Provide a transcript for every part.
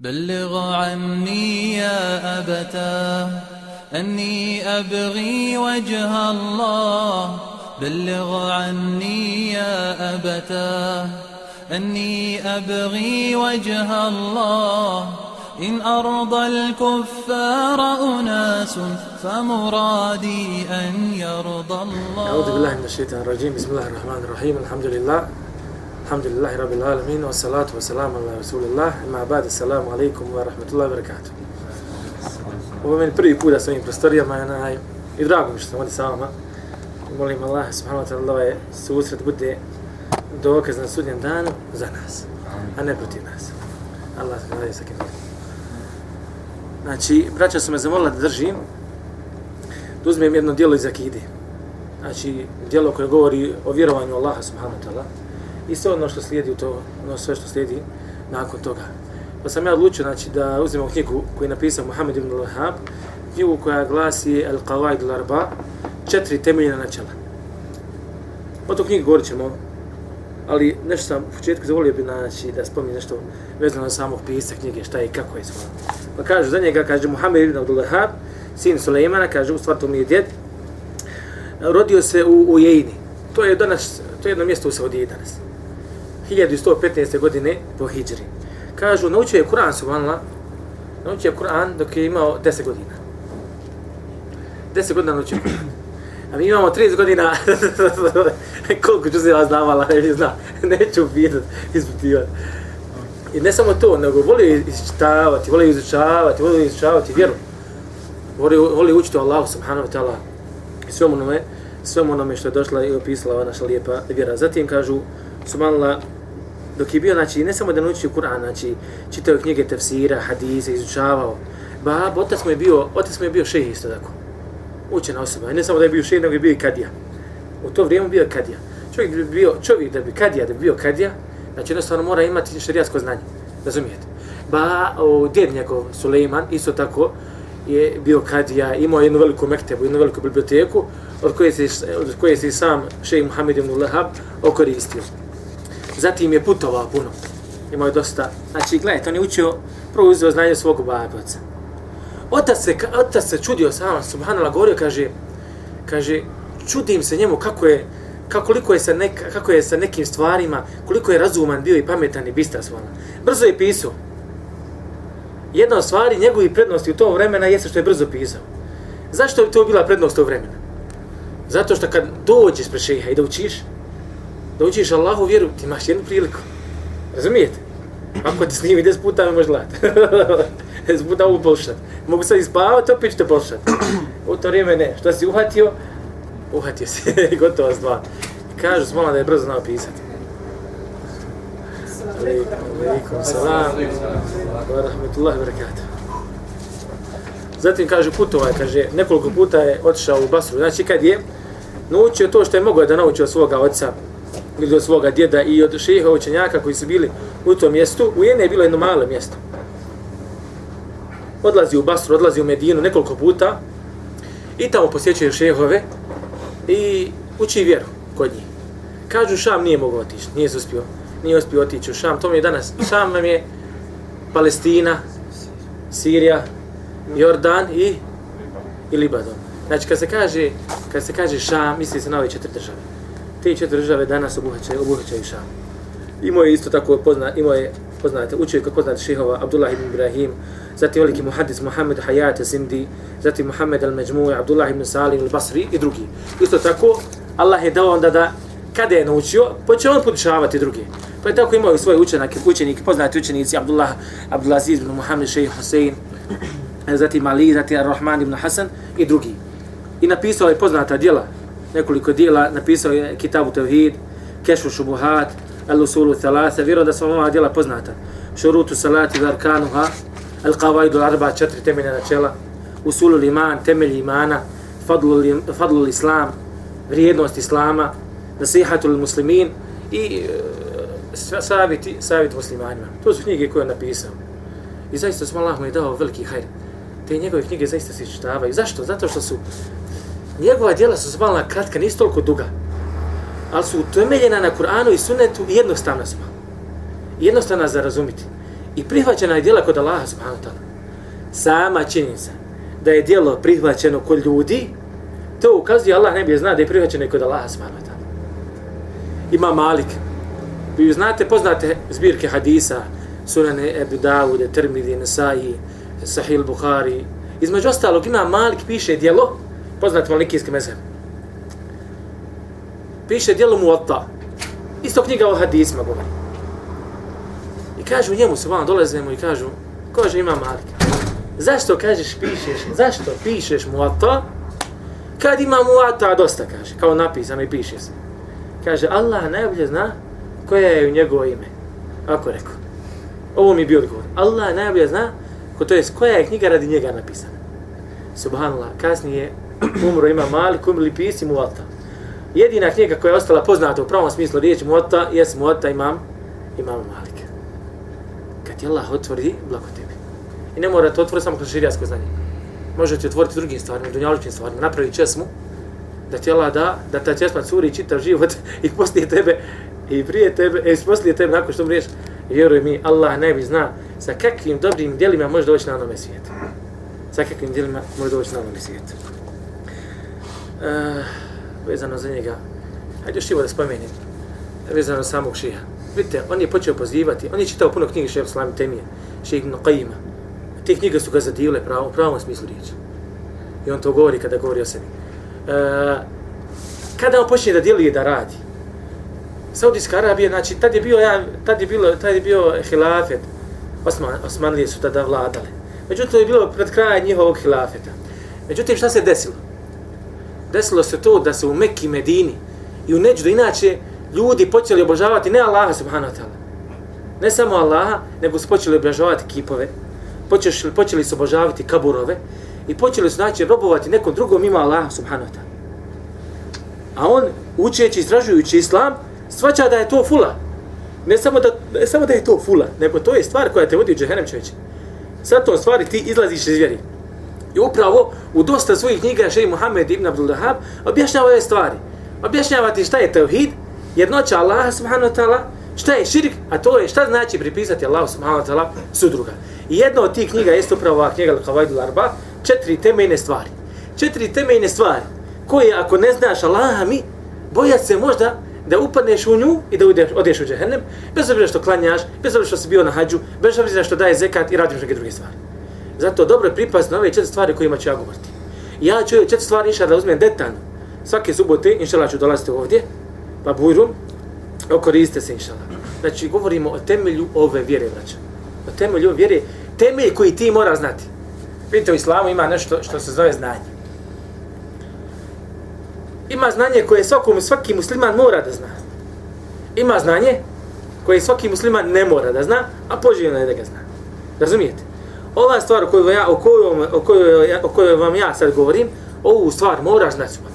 بلغ عني يا أبتاه أني أبغي وجه الله. بلغ عني يا أبتاه أني أبغي وجه الله. إن أرضى الكفار أناس فمرادي أن يرضى الله. أعوذ بالله من الشيطان الرجيم. بسم الله الرحمن الرحيم. الحمد لله. Alhamdulillahi Rabbil Alamin, wa salatu wa salamu ala Rasulillah, ima abad, salamu alaikum wa rahmatullahi wa barakatuh. Ovo je meni prvi put da sam ovim prostorijama i drago mi što sam ovdje sa vama. Molim Allah, subhanahu wa ta'ala, da ovaj susret bude dokaz na sudnjem danu za nas, a ne protiv nas. Allah se nadaje sa kim. Znači, braća su me zamolila da držim, da uzmem jedno dijelo iz Akide. Znači, dijelo koje govori o vjerovanju Allaha, subhanahu wa ta'ala, i sve ono što slijedi u to, ono sve što slijedi nakon toga. Pa sam ja odlučio znači, da uzmemo knjigu koju je napisao Muhammed ibn al-Wahhab, knjigu koja glasi Al-Qawaid al-Arba, četiri temeljna načela. O to knjigu govorit ćemo, ali nešto sam u početku zavolio bi znači, da spomni nešto vezano na samog pisa knjige, šta je i kako je svoje. Pa kaže za njega, kaže Muhammed ibn al-Wahhab, sin Sulejmana, kaže u stvari to mi je djed, rodio se u, u To je danas, to je jedno mjesto u Saudiji danas. 1115. godine po Hidžri. Kažu, naučio je Kur'an, subhanallah, naučio je Kur'an dok je imao 10 godina. 10 godina naučio Kur'an. A mi imamo 30 godina, koliko ću se ja znam, ali ne zna, neću pitat, ispitivati. I ne samo to, nego voli izučavati, voli izučavati, voli izučavati vjeru. Voli, voli učiti o Allahu subhanahu wa ta'ala i svemu onome, svemu onome što je došla i opisala ova naša lijepa vjera. Zatim kažu, subhanallah, dok je bio, znači, ne samo da naučio Kur'an, znači, čitao knjige tefsira, hadise, izučavao. Bab, otac mu je bio, otac mu je bio šejh isto tako. Učena osoba. I ne samo da je bio šejh, nego je bio i kadija. U to vrijeme bio kadija. Čovjek bi bio, čovjek da bi kadija, da bi bio kadija, znači jednostavno mora imati šerijatsko znanje. Razumijete? Ba, o, djed njegov, Suleiman, isto tako, je bio kadija, imao jednu veliku mektebu, jednu veliku biblioteku, od koje se, od koje se sam šejh Muhammed ibn Lahab okoristio. Zatim je putovao puno. Imao je dosta. Znači, gledajte, on je učio, prvo uzeo znanje svog babaca. Otac se, otac se čudio sam, subhanallah, govorio, kaže, kaže, čudim se njemu kako je, kako, koliko je sa, nek, kako je sa nekim stvarima, koliko je razuman bio i pametan i bistar svala. Brzo je pisao. Jedna od stvari njegovih prednosti u to vremena jeste što je brzo pisao. Zašto bi to bila prednost tog vremena? Zato što kad dođeš pre šeha i da učiš, da učiš Allahu vjeru, ti imaš jednu priliku. Razumijete? Ako te snimi 10 puta, me može gledati. 10 puta mogu polšati. Mogu sad ispavati, opet ću te. U to vrijeme ne. Što si uhatio? Uhatio si. Gotova stvar. Kažu smola da je brzo znao pisati. Alaikum salam. Wa rahmetullahi wa barakatuh. Zatim kaže putova, kaže nekoliko puta je otišao u Basru. Znači kad je naučio to što je mogao da nauči od svoga oca ili od svoga djeda i od šeha učenjaka koji su bili u tom mjestu, u Jene je bilo jedno malo mjesto. Odlazi u Basru, odlazi u Medinu nekoliko puta i tamo posjećuje šehove i uči vjeru kod njih. Kažu Šam nije mogao otići, nije uspio, nije uspio otići u Šam. To mi je danas, Šam vam je Palestina, Sirija, Jordan i, i Libanon. Znači, kad se kaže, kad se kaže Šam, misli se na ove četiri države. Te četiri države danas obuhvaćaju, obuhvaćaju Šam. Imao je isto tako pozna, imao je, poznate, učio kako poznate šehova Abdullah ibn Ibrahim, zatim veliki muhaddis Muhammed Hayat Zindi, zatim Muhammed al-Majmu' Abdullah ibn Salim al-Basri i drugi. Isto tako, Allah je dao onda da kada je naučio, pa počeo on podučavati drugi. Pa je tako imao i svoje učenike, učenike, poznati učenici Abdullah, Abdulaziz ibn Muhammed Šejh Hussein, zatim Ali, zatim Ar-Rahman ibn Hasan i drugi. I napisao je poznata djela, nekoliko djela, napisao je Kitabu Tevhid, Kešu Šubuhat, Al-Usulu Thalasa, vjerujem da su vam ova djela poznata. Šurutu Salati Varkanuha, Al-Qawaidu Arba, četiri temelja načela, Usulu Iman, temelji imana, Fadlul, fadlul Islam, vrijednost Islama, Nasihatul Muslimin i uh, savjeti, savjet muslimanima. To su knjige koje je napisao. I zaista smo Allah mu je dao veliki hajr. Te njegove knjige zaista se čitavaju. Zašto? Zato što su njegova djela su zvala kratka, nisu toliko duga. Ali su utemeljena na Kur'anu i Sunnetu i jednostavna su. Jednostavna za razumiti. i prihvaćena je djela kod Allaha subhanahu ta'ala. Sama činjenica da je djelo prihvaćeno kod ljudi, to ukazuje Allah ne bi zna da je prihvaćeno kod Allaha subhanahu ta'ala. Ima Malik. Vi znate, poznate zbirke hadisa, Sunane Ebu Dawude, Termidi, Nesai, Sahil Bukhari. Između ostalog ima Malik piše djelo, poznat malikijski mezheb. Piše djelo Muatta. Isto knjiga o hadisma govori. I kažu njemu se vam dolazimo i kažu, kaže ima Malik. Zašto kažeš pišeš, zašto pišeš Muatta? Kad ima Muatta dosta kaže, kao napisano i piše se. Kaže, Allah najbolje zna koja je u njegovo ime. Ako rekao. Ovo mi je bio odgovor. Allah najbolje zna ko to je koja je knjiga radi njega napisana. Subhanallah, kasnije umro ima mali kumili pisi muata. Jedina knjiga koja je ostala poznata u pravom smislu riječi muata, jes muata imam, imam malik. Kad ti Allah otvori, blago tebi. I ne mora to otvoriti samo kroz širijasko znanje. Možete otvoriti drugim stvarima, dunjaličnim stvarima, napravi česmu, da ti Allah da, da ta česma curi čitav život i poslije tebe, i prije tebe, i poslije tebe, nakon što umriješ, vjeruj mi, Allah ne bi zna sa kakvim dobrim dijelima može doći na onome svijetu. Sa kakvim dijelima može doći na onome svijetu. Uh, vezano za njega, hajde još da spomenem, vezano za samog šija. Vidite, on je počeo pozivati, on je čitao puno knjige šeha Slami Temije, šeha Ibn Qajima. Te knjige su ga zadivile pravo, u pravom smislu riječi. I on to govori kada govori o sebi. Uh, kada on počne da djeluje da radi, Saudijska Arabija, znači, tad je bio, ja, tad je bilo, tad je bio hilafet. Osman, Osmanlije su tada vladale. Međutim, to je bilo pred krajem njihovog hilafeta. Međutim, šta se desilo? Desilo se to da se u Mekki, Medini i u Neđdu, inače, ljudi počeli obožavati ne Allaha subhanahu wa ta'ala. Ne samo Allaha, nego su počeli obožavati kipove, počeli, počeli su obožavati kaburove i počeli su, znači, robovati nekom drugom ima Allaha subhanahu wa ta'ala. A on, učeći, istražujući islam, svaća da je to fula. Ne samo da, ne samo da je to fula, nego to je stvar koja te vodi u džehennem čovječe. Sad to stvari ti izlaziš iz vjeri. I upravo u dosta svojih knjiga Šej Muhammed ibn Abdul Dahab objašnjava ove stvari. Objašnjava ti šta je tevhid, jednoća Allaha subhanahu wa ta'ala, šta je širk, a to je šta znači pripisati Allahu subhanahu wa ta'ala sudruga. I jedna od tih knjiga jeste upravo ova knjiga Al-Kavajdu Arba, četiri temeljne stvari. Četiri temeljne stvari koje ako ne znaš Allaha mi, bojat se možda da upadneš u nju i da udeš, odeš u džehennem, bez obzira što klanjaš, bez obzira što si bio na hađu, bez obzira što daje zekat i radiš neke druge stvari. Zato dobro je pripast na ove četiri stvari kojima ću ja govoriti. Ja ću četiri stvari inša da uzmem detaljno. Svake subote, inšala ću dolaziti ovdje, pa bujrum, okoriste se inšala. Znači, govorimo o temelju ove vjere, braća. O temelju ove vjere, temelj koji ti mora znati. Vidite, u islamu ima nešto što se zove znanje ima znanje koje svakom, svaki musliman mora da zna. Ima znanje koje svaki musliman ne mora da zna, a poželjno je da ga zna. Razumijete? Ova stvar o kojoj, ja, o kojoj, o kojoj, o kojoj vam ja sad govorim, ovu stvar moraš znati subhan.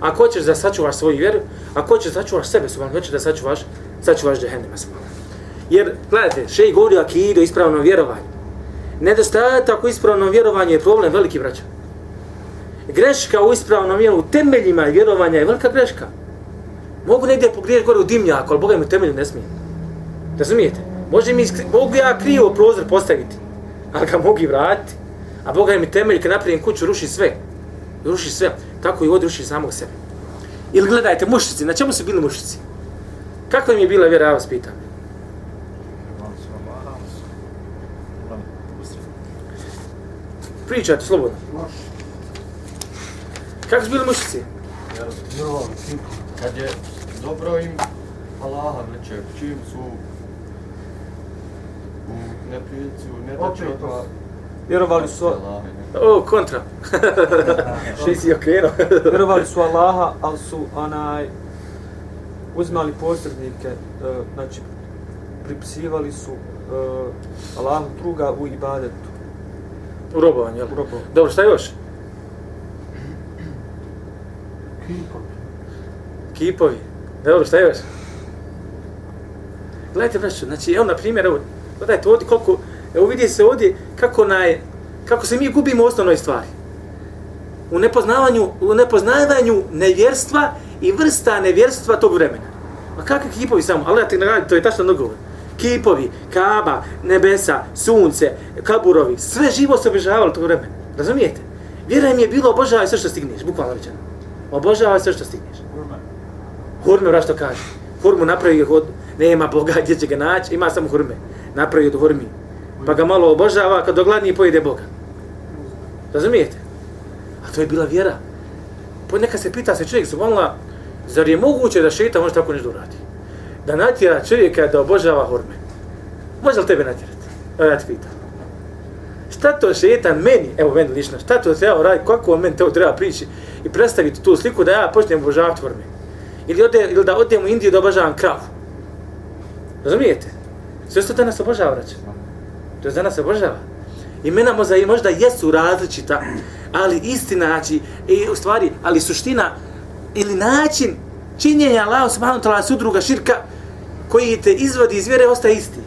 Ako hoćeš da sačuvaš svoju vjeru, ako hoćeš da sačuvaš sebe subhan, hoćeš da sačuvaš, sačuvaš džehennema subhan. Jer, gledajte, šeji govori o akidu, ispravnom vjerovanju. Nedostatak u ispravnom vjerovanju je problem veliki braća greška u ispravnom vjeru, u temeljima vjerovanja je velika greška. Mogu negdje pogriješ gore u dimnjaku, ali Boga im u temelju ne smije. Razumijete? Može mi, mogu ja krivo prozor postaviti, ali ga mogu i vratiti. A Boga mi temelj, kad napravim kuću, ruši sve. Ruši sve. Tako i ovdje ruši samog sebe. Ili gledajte, mušici, na čemu su bili mušici? Kako im je bila vjera, ja vas pitam? Pričajte, slobodno. Kako su bili mušici? Kad je dobro im Allaha neće, čim su u neprilici, u nedačima, Vjerovali su... O, kontra. Še si okrenuo? Vjerovali su Allaha, ali su onaj uzmali posrednike, uh, znači pripisivali su uh, Allahu druga u ibadetu. U robovanju, jel? U robovanju. Dobro, šta još? Kipovi. Kipovi. Dobro, šta još? Gledajte, braću, znači, evo, na primjer, evo, gledajte ovdje koliko, evo vidi se ovdje kako, naj, kako se mi gubimo u osnovnoj stvari. U nepoznavanju, u nepoznavanju nevjerstva i vrsta nevjerstva tog vremena. Ma kakvi kipovi samo? Ali ja ti nagradim, to je tačno dogovor. kipovi, kaba, nebesa, sunce, kaburovi, sve živo se obožavalo to vremena. Razumijete? Vjera im je bilo obožavaj sve što stigneš, bukvalno rečeno. Obožavaj sve što stigneš. Hurme, vrat što kaže. Hurmu napravi od, nema Boga gdje će ga naći, ima samo hurme. Napravi od hurmi. Pa ga malo obožava, kad dogladni pojede Boga. Razumijete? A to je bila vjera. Pa neka se pita se čovjek, subhanallah, zar je moguće da šeitan može tako nešto uradi? Da natjera čovjeka da obožava hurme. Može li tebe natjerati? Evo ja ti pitam. Šta to šeitan meni, evo meni lično, šta to treba raditi, kako on meni to treba prići i predstaviti tu sliku da ja počnem obožavati hurme? Ili, ode, ili da odem u Indiju da obožavam kravu? Razumijete? Sve što danas obožava, vraća. To je danas obožava. Imena možda, možda jesu različita, ali istina, znači, i u stvari, ali suština ili način činjenja Allah subhanahu ta'ala sudruga širka koji te izvodi iz vjere ostaje isti.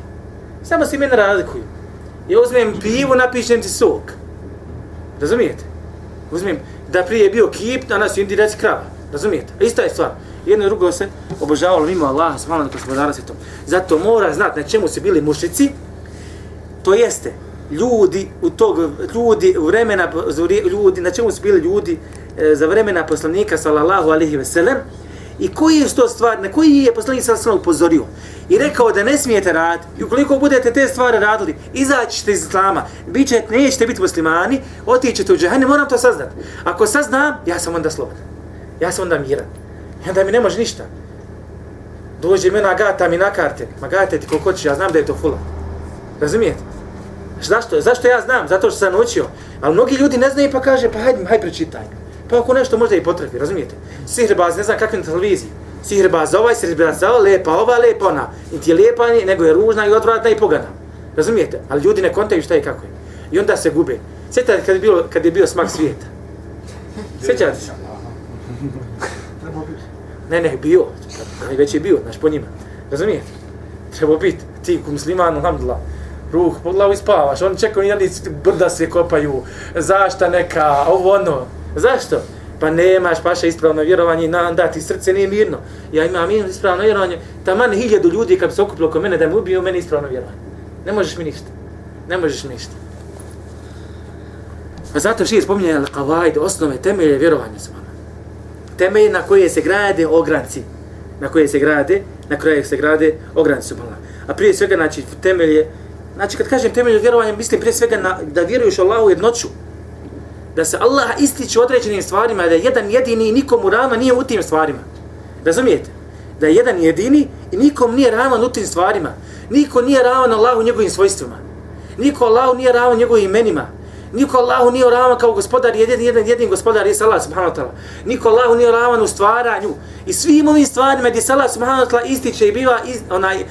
Samo se imena razlikuju. Ja uzmem pivu, napišem ti sok. Razumijete? Uzmem da prije je bio kip, danas je indirac krava. Razumijete? Ista je stvar. Jedno i drugo se obožavalo mimo Allaha subhanahu gospodara svetom. Zato mora znati na čemu su bili mušici, to jeste ljudi u tog ljudi u vremena ljudi na čemu su bili ljudi e, za vremena poslanika sallallahu alejhi ve sellem i koji je to stvar na koji je poslanik sallallahu alejhi upozorio i rekao da ne smijete raditi i ukoliko budete te stvari radili izaći ćete iz islama biće nećete biti muslimani otićete u džehennem moram to saznati ako saznam ja sam onda slobodan. Ja sam onda miran i onda mi ne može ništa dođe mi na gata mi na karte ma gata ti koliko ćeš ja znam da je to fula razumijete Zašto? Zašto ja znam? Zato što sam učio. Ali mnogi ljudi ne znaju pa kaže, pa hajde, hajde prečitaj. Pa ako nešto možda i potrebi, razumijete? Sihrbaz, ne znam kakve na televiziji. Sihrbaz ovaj, sihrbaz za ovaj, lepa ova, lepa ona. I ti je lijepa, nego je ružna i odvratna i pogana. Razumijete? Ali ljudi ne kontaju šta i kako je. I onda se gube. Sjećate kad je, bilo, kad je bio smak svijeta? Sjećate se? Ne, ne, bio. Ali već je bio, znaš, po njima. Razumijete? Treba biti. Ti, ku musliman, alhamdulillah ruh pod glavu i spavaš. Oni čekaju, jeli brda se kopaju, zašta neka, ovo ono. Zašto? Pa nemaš paša ispravno vjerovanje, na, da ti srce nije mirno. Ja imam ispravno vjerovanje, taman hiljadu ljudi kad bi se okupilo oko mene da mi ubiju, meni ispravno vjerovanje. Ne možeš mi ništa. Ne možeš mi ništa. Pa zato što je spominje al-qavaid, osnove, temelje vjerovanja s vama. Temelje na koje se grade ogranci. Na koje se grade, na koje se grade ogranci su A prije svega, znači, temelje Znači, kad kažem temelj vjerovanja, mislim prije svega na, da vjeruješ Allahu jednoću. Da se Allah ističe određenim stvarima, da je jedan jedini i nikomu rama nije u tim stvarima. Razumijete? Da je jedan jedini i nikom nije ravan u tim stvarima. Niko nije ravan Allahu njegovim svojstvima. Niko Allahu nije ravan njegovim imenima. Niko Allahu nije ravan kao gospodar, jedin, jedin, jedin gospodar je Allah subhanahu wa ta'ala. Niko Allahu nije ravan u stvaranju. I svim ovim stvarima gdje se Allah subhanahu wa ta'ala ističe i biva iz, onaj,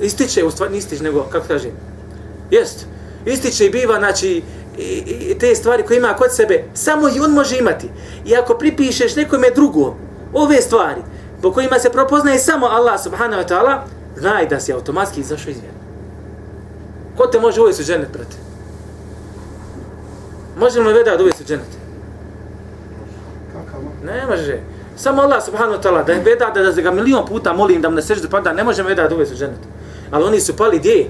ističe, u stvari ističe, nego, kako kažem, jest, ističe i biva, znači, i, i, te stvari koje ima kod sebe, samo i on može imati. I ako pripišeš nekome drugom ove stvari, po kojima se propoznaje samo Allah subhanahu wa ta'ala, znaj da si automatski izašao iz vjera. Ko te može uvesti u dženet, brate? Može li veda da uvesti u dženet? Ne može. Samo Allah subhanahu wa ta'ala, da je veda da, da ga milion puta molim da mu ne sežde pada, ne može veda da uvesti u dženet. Ali oni su pali gdje?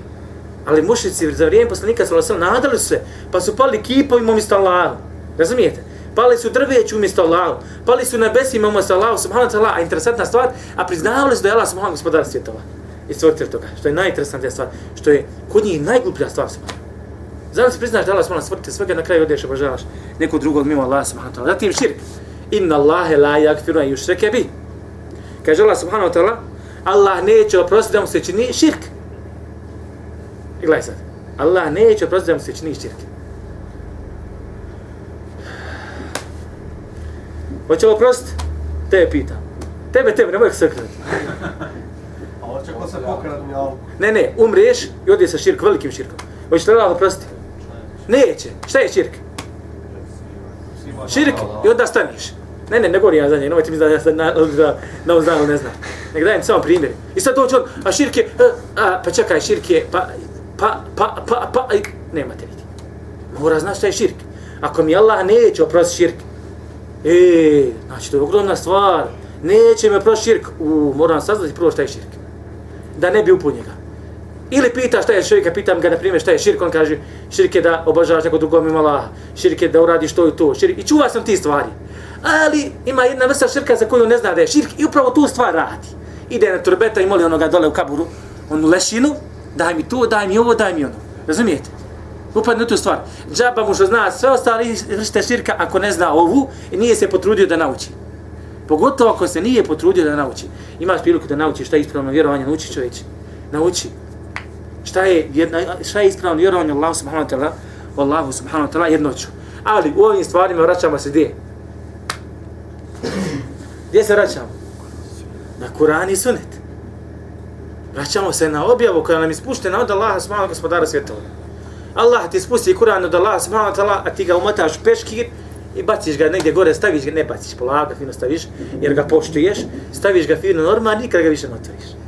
Ali mušici za vrijeme poslanika sallallahu alejhi nadali se, pa su pali kipovi umjesto Allaha. Razumijete? Pali su drveće umjesto Allaha. Pali su nebesima umjesto Allaha, subhanahu wa ta'ala, a interesantna stvar, a priznavali su da je Allah subhanahu gospodar svjetova. I stvoritelj toga, što je najinteresantnija stvar, što je kod njih najgluplja stvar subhanahu. Znam se priznaš da Allah subhanahu stvoritelj svega na kraju odeš obožavaš neko drugo mimo Allah subhanahu wa ta'ala. Zatim širk. Inna Allahe la yakfiru an yushraka bi. Kaže Allah subhanahu wa ta'ala, Allah neće oprostiti da mu se čini širk. I gledaj sad. Allah neće oprostiti da mu se čini širk. Hoće li oprostiti? Tebe pitam. Tebe, tebe, nemoj se krati. A hoće ko se pokrati Ne, ne, umriješ i odje sa širkom, velikim širkom. Hoće li Allah oprostiti? Neće. Šta je širk? Širk i onda staniš. Ne, ne, ne govorim ja za njega, nemojte mi da ja sad na, da, na on znam, ne znam. Nek dajem samo primjer. I sad dođe on, a širk je, a, pa čekaj, širk je, pa, pa, pa, pa, pa, i, nemate vidi. Mora znaš šta je širk. Ako mi Allah neće oprosti širk, e, znači to je ogromna stvar, neće me oprosti širk, u, moram saznati prvo šta je širk. Da ne bi upo njega. Ili pita šta je širka, pitam ga na primjer šta je širk, on kaže širke da obožavaš neko drugog mimo Allaha, širke da uradiš to i to, širk, i čuva sam ti stvari. Ali ima jedna vrsta širka za koju ne zna da je širk i upravo tu stvar radi. Ide na turbeta i moli onoga dole u kaburu, onu lešinu, daj mi to, daj mi ovo, daj mi ono. Razumijete? Upadne u tu stvar. Džaba mu što zna sve ostali vrste širka ako ne zna ovu i nije se potrudio da nauči. Pogotovo ako se nije potrudio da nauči. Imaš priliku da nauči šta je ispravno vjerovanje, nauči čovječ. Nauči. Šta je, jedna, šta je ispravno vjerovanje Allahu subhanahu wa ta'ala? Allahu subhanahu wa ta'ala jednoću. Ali u ovim stvarima vraćamo se gdje? Gdje se vraćamo? Na Kur'an i Sunnet. Vraćamo se na objavu koja nam je spuštena od Allaha subhanahu gospodara svjetova. Allah ti spusti Kur'an od Allaha subhanahu wa ta'ala, a ti ga umotaš peškir i baciš ga negdje gore, staviš ga, ne baciš, polaga, fino staviš, jer ga poštuješ, staviš ga fino normalno, nikad ga više ne otvoriš.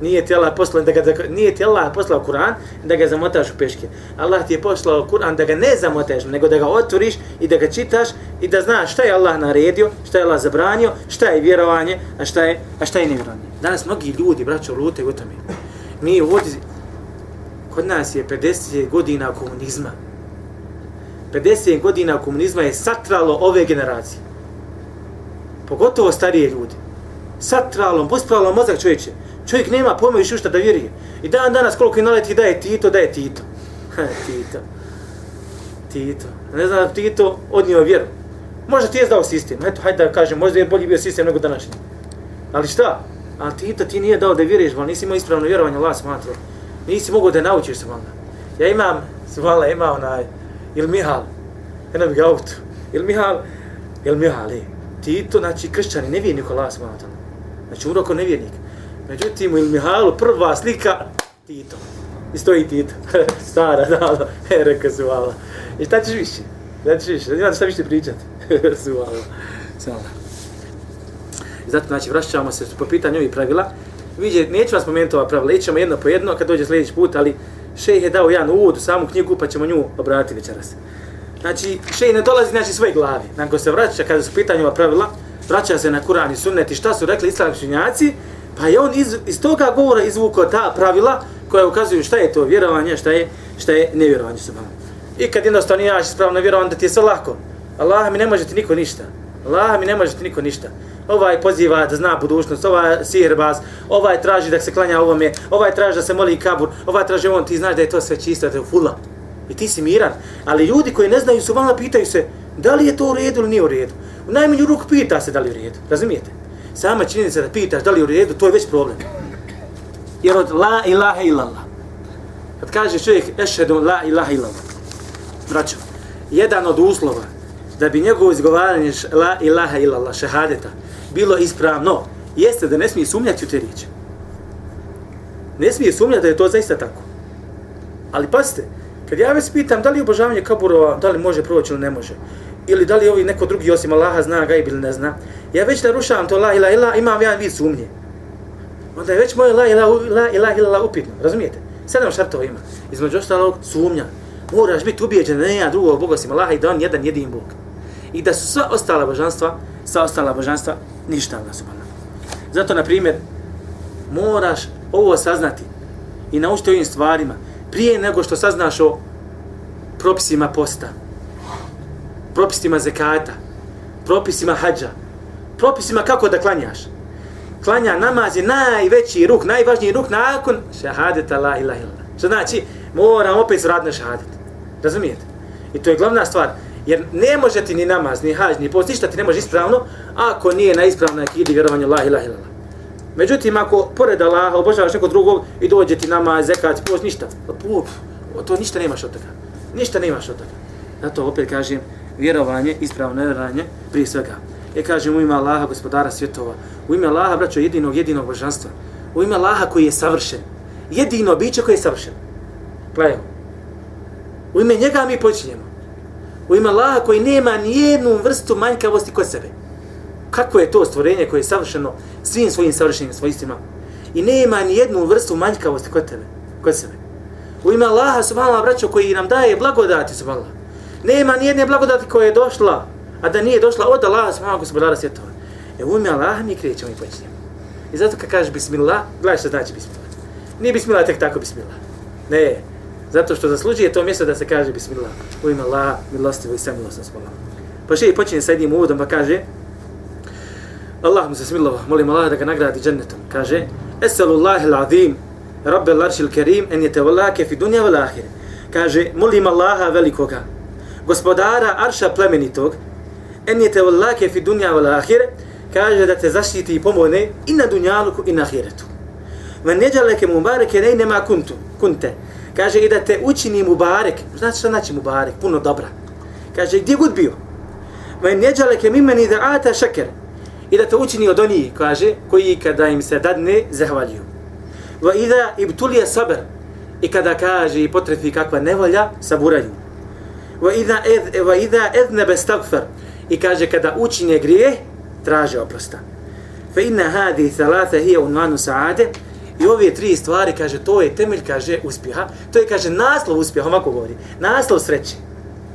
Nije ti Allah poslao da ga nije ti Allah poslao Kur'an da ga zamotaš u peške. Allah ti je poslao Kur'an da ga ne zamotaš, nego da ga otvoriš i da ga čitaš i da znaš šta je Allah naredio, šta je Allah zabranio, šta je vjerovanje, a šta je a šta je nevjerovanje. Danas mnogi ljudi braćo lute u tome. Mi ovdje kod nas je 50 godina komunizma. 50 godina komunizma je satralo ove generacije. Pogotovo starije ljudi. Satralo, pospravilo mozak čovječe. Čovjek nema pojma više šta da vjeruje. I dan danas koliko je naleti da je Tito, da je Tito. Tito. Tito. Ne znam da Tito odnio vjeru. Možda ti je dao sistem. Eto, hajde da kažem, možda je bolji bio sistem nego današnji. Ali šta? A Tito ti nije dao da vjeruješ, ali nisi imao ispravno vjerovanje, Allah smatra. Nisi mogao da naučiš se malo. Ja imam, svala, ima onaj, ili Mihal, eno bi auto, il Mihal, il Mihal, je. Tito, znači kršćani, nevjernik Allah smatra. Znači umro kao nevjernik. Međutim, u Mihalu prva slika Tito. I stoji Tito. Stara, da, da. E, reka su vala. I šta ćeš više? Šta ćeš više? Ima šta više pričati. su vala. I zato, znači, vraćamo se po pitanju ovih pravila. Vidje, neću vam spomenuti ova pravila, ićemo jedno po jedno kad dođe sljedeći put, ali šejh je dao jedan uvod u samu knjigu, pa ćemo nju obratiti večeras. Znači, šejh ne dolazi znači svoje glavi. Nakon se vraća, kada su pitanju ova pravila, vraća se na Kur'an i Sunnet i šta su rekli islamski učenjaci, Pa je on iz, iz toga govora izvukao ta pravila koja ukazuju šta je to vjerovanje, šta je, šta je nevjerovanje se I kad jednostavno ja ispravno spravno vjerovanje da ti je sve lako. Allah mi ne može ti niko ništa. Allah mi ne može ti niko ništa. Ovaj poziva da zna budućnost, ovaj sihrbaz, ovaj traži da se klanja ovome, ovaj traži da se moli kabur, ovaj traži on, ti znaš da je to sve čisto, da je fula. I ti si miran. Ali ljudi koji ne znaju su vama pitaju se da li je to u redu ili nije u redu. U najmanju ruku pita se da li je u redu. Razumijete? Sama činjenica da pitaš da li je u redu, to je već problem. Jer od la ilaha illallah, kad kaže čovjek ešhedu la ilaha illallah, braćo, jedan od uslova da bi njegovo izgovaranje la ilaha illallah, šehadeta, bilo ispravno, jeste da ne smije sumnjati u te riječi. Ne smije sumnjati da je to zaista tako. Ali pazite, kad ja već pitam da li obožavanje kaburova, da li može proći ili ne može, ili da li ovi neko drugi osim Allaha zna ga ili ne zna, ja već narušavam to la ilaha ila, imam ja vid sumnje. Onda je već moje la ila la ila ila upitno, razumijete? Sedam šartova ima. Između ostalog sumnja. Moraš biti ubijeđen da nema drugog Boga osim Allaha i da on jedan jedin Bog. I da su sva ostala božanstva, sva ostala božanstva, ništa Allah subhanahu. Zato, na primjer, moraš ovo saznati i naučiti ovim stvarima prije nego što saznaš o propisima posta propisima zekata, propisima hađa, propisima kako da klanjaš. Klanja namaz je najveći ruk, najvažniji ruk nakon šahadeta la ilaha illa. Što znači, moram opet zrad na šahadet. Razumijete? I to je glavna stvar. Jer ne može ti ni namaz, ni hađ, ni post, ništa ti ne može ispravno, ako nije na ispravnoj akidi vjerovanje la ilaha illa. Međutim, ako pored Allaha obožavaš nekog drugog i dođe ti namaz, zekat, post, ništa. Pa puf, to ništa nemaš od toga. Ništa nemaš od toga. Zato opet kažem, vjerovanje, ispravno vjerovanje, prije svega. Je kažem u ime Allaha, gospodara svjetova, u ime Allaha, braćo, jedinog, jedinog božanstva, u ime Allaha koji je savršen, jedino biće koji je savršen. Gledajmo. U ime njega mi počinjemo. U ime Allaha koji nema ni jednu vrstu manjkavosti kod sebe. Kako je to stvorenje koje je savršeno svim svojim savršenim svojstvima i nema ni jednu vrstu manjkavosti kod tebe, kod sebe. U ime Allaha, subhanallah, braćo, koji nam daje blagodati, subhanallah. Nema ni jedne blagodati koja je došla, a da nije došla od Allaha subhanahu gospodara svjetova. E u ime Allaha mi krećemo i počinjemo. I zato kad kažeš bismillah, gledaj što znači bismillah. Nije bismillah tek tako bismillah. Ne, zato što zaslužuje to mjesto da se kaže bismillah. U ime Allaha, milostivo i samilosno spolno. Pa še i počinje sa jednim uvodom pa kaže Allah mu se smilova, molim Allah da ga nagradi džennetom. Kaže Esalullahi l'azim, Rabbe l'aršil kerim, en je te volake fi dunja vel ahire. Kaže, molim Allaha velikoga, gospodara arša plemenitog, en je te fi dunja vel ahire, kaže da te zaštiti i pomogne i na dunjaluku i na ahiretu. Men neđaleke mubareke nej nema kuntu, kunte. Kaže i da te učini mubarek. Znači šta znači mubarek? Puno dobra. Kaže gdje god bio. Men neđaleke mimeni da ata šeker. I da te učini od onih, kaže, koji kada im se dadne, zahvaljuju. Va ida ibtulije saber. I kada kaže i potrefi kakva nevolja, saburaju. Va ida, ed, va ida ednebe stagfer. I kaže kada učine grije, traže oprosta. Fe inna hadi thalatha hiya unwanu sa'ade. I ove tri stvari, kaže, to je temelj, kaže, uspjeha. To je, kaže, naslov uspjeha, ovako govori. Naslov sreće.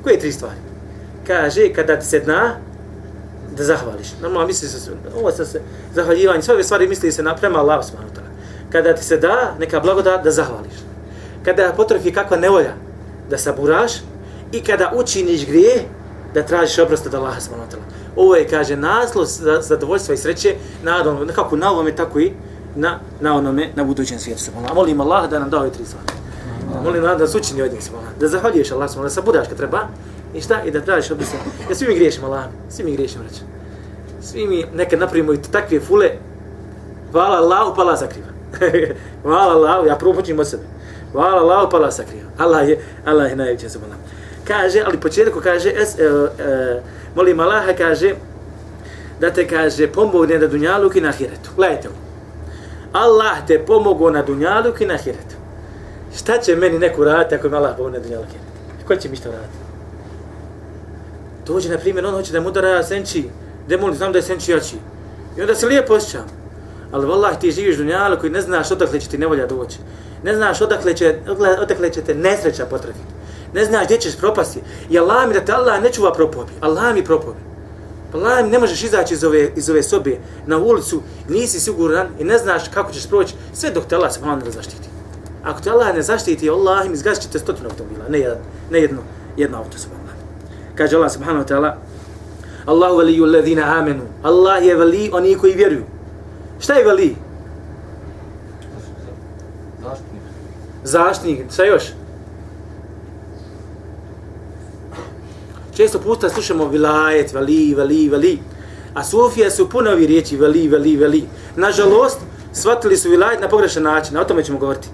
Koje tri stvari? Kaže, kada ti se dna, da zahvališ. Normalno misli se, ovo se, se zahvaljivanje, sve ove stvari misli se na prema Allah subhanahu ta'ala. Kada ti se da neka blagodat, da zahvališ. Kada potrefi kakva nevolja, da saburaš i kada učiniš grije, da tražiš oprost od Allaha subhanahu ta'ala. Ovo je, kaže, naslov za zadovoljstva i sreće, na onom, kako na ovome, tako i na, na onome, na budućem svijetu. A molim Allah da nam da ove tri stvari. Molim Allah da nas učini od njih, da zahvaljuješ Allah, da sabudaš kad treba, i šta? I da tražiš oprost. Ja svi mi griješimo, Allah, svi mi griješimo, reći. Svi mi nekad napravimo i takve fule, hvala Allahu, pa Allah zakriva. hvala Allahu, ja prvo počnem od sebe. Hvala Allahu, pa Allah zakriva. Allah je, Allah je najveće subhanahu Kaže, ali početku kaže, es, e, e, molim Allaha, kaže, da te kaže, pomogne na dunjaluk i na hiretu. Gledajte ovo. Allah te pomogao na dunjaluk i na hiretu. Šta će meni neko raditi ako mi Allah pomogne na dunjaluk i hiretu? Ko će mi što raditi? Dođe, na primjer, on hoće da mu udara senči, gdje znam da je senči jači. I onda se lijepo osjećam. Ali vallah, ti živiš dunjalu koji ne znaš odakle će ti nevolja doći. Ne znaš odakle će, odakle će te nesreća potrefiti. Ne znaš gdje ćeš propasti. I Allah mi da te Allah ne čuva propobi. Allah mi propobi. Allah mi ne možeš izaći iz ove, iz ove sobe na ulicu, nisi siguran i ne znaš kako ćeš proći, sve dok te Allah se ne zaštiti. Ako te Allah ne zaštiti, Allah mi izgazit ćete stotinu automobila, ne, jedan, ne jedno, jedno auto se Kaže Allah subhanahu wa ta'ala, Allahu veliju alladhina amenu. Allah je veli oni koji vjeruju. Šta je veli? Zaštitnik. Zaštitnik. Šta još? Često puta slušamo vilajet, veli, veli, veli. A sufije su puno ovi riječi veli, veli, veli. Nažalost, shvatili su vilajet na pogrešan način. O tome ćemo govoriti.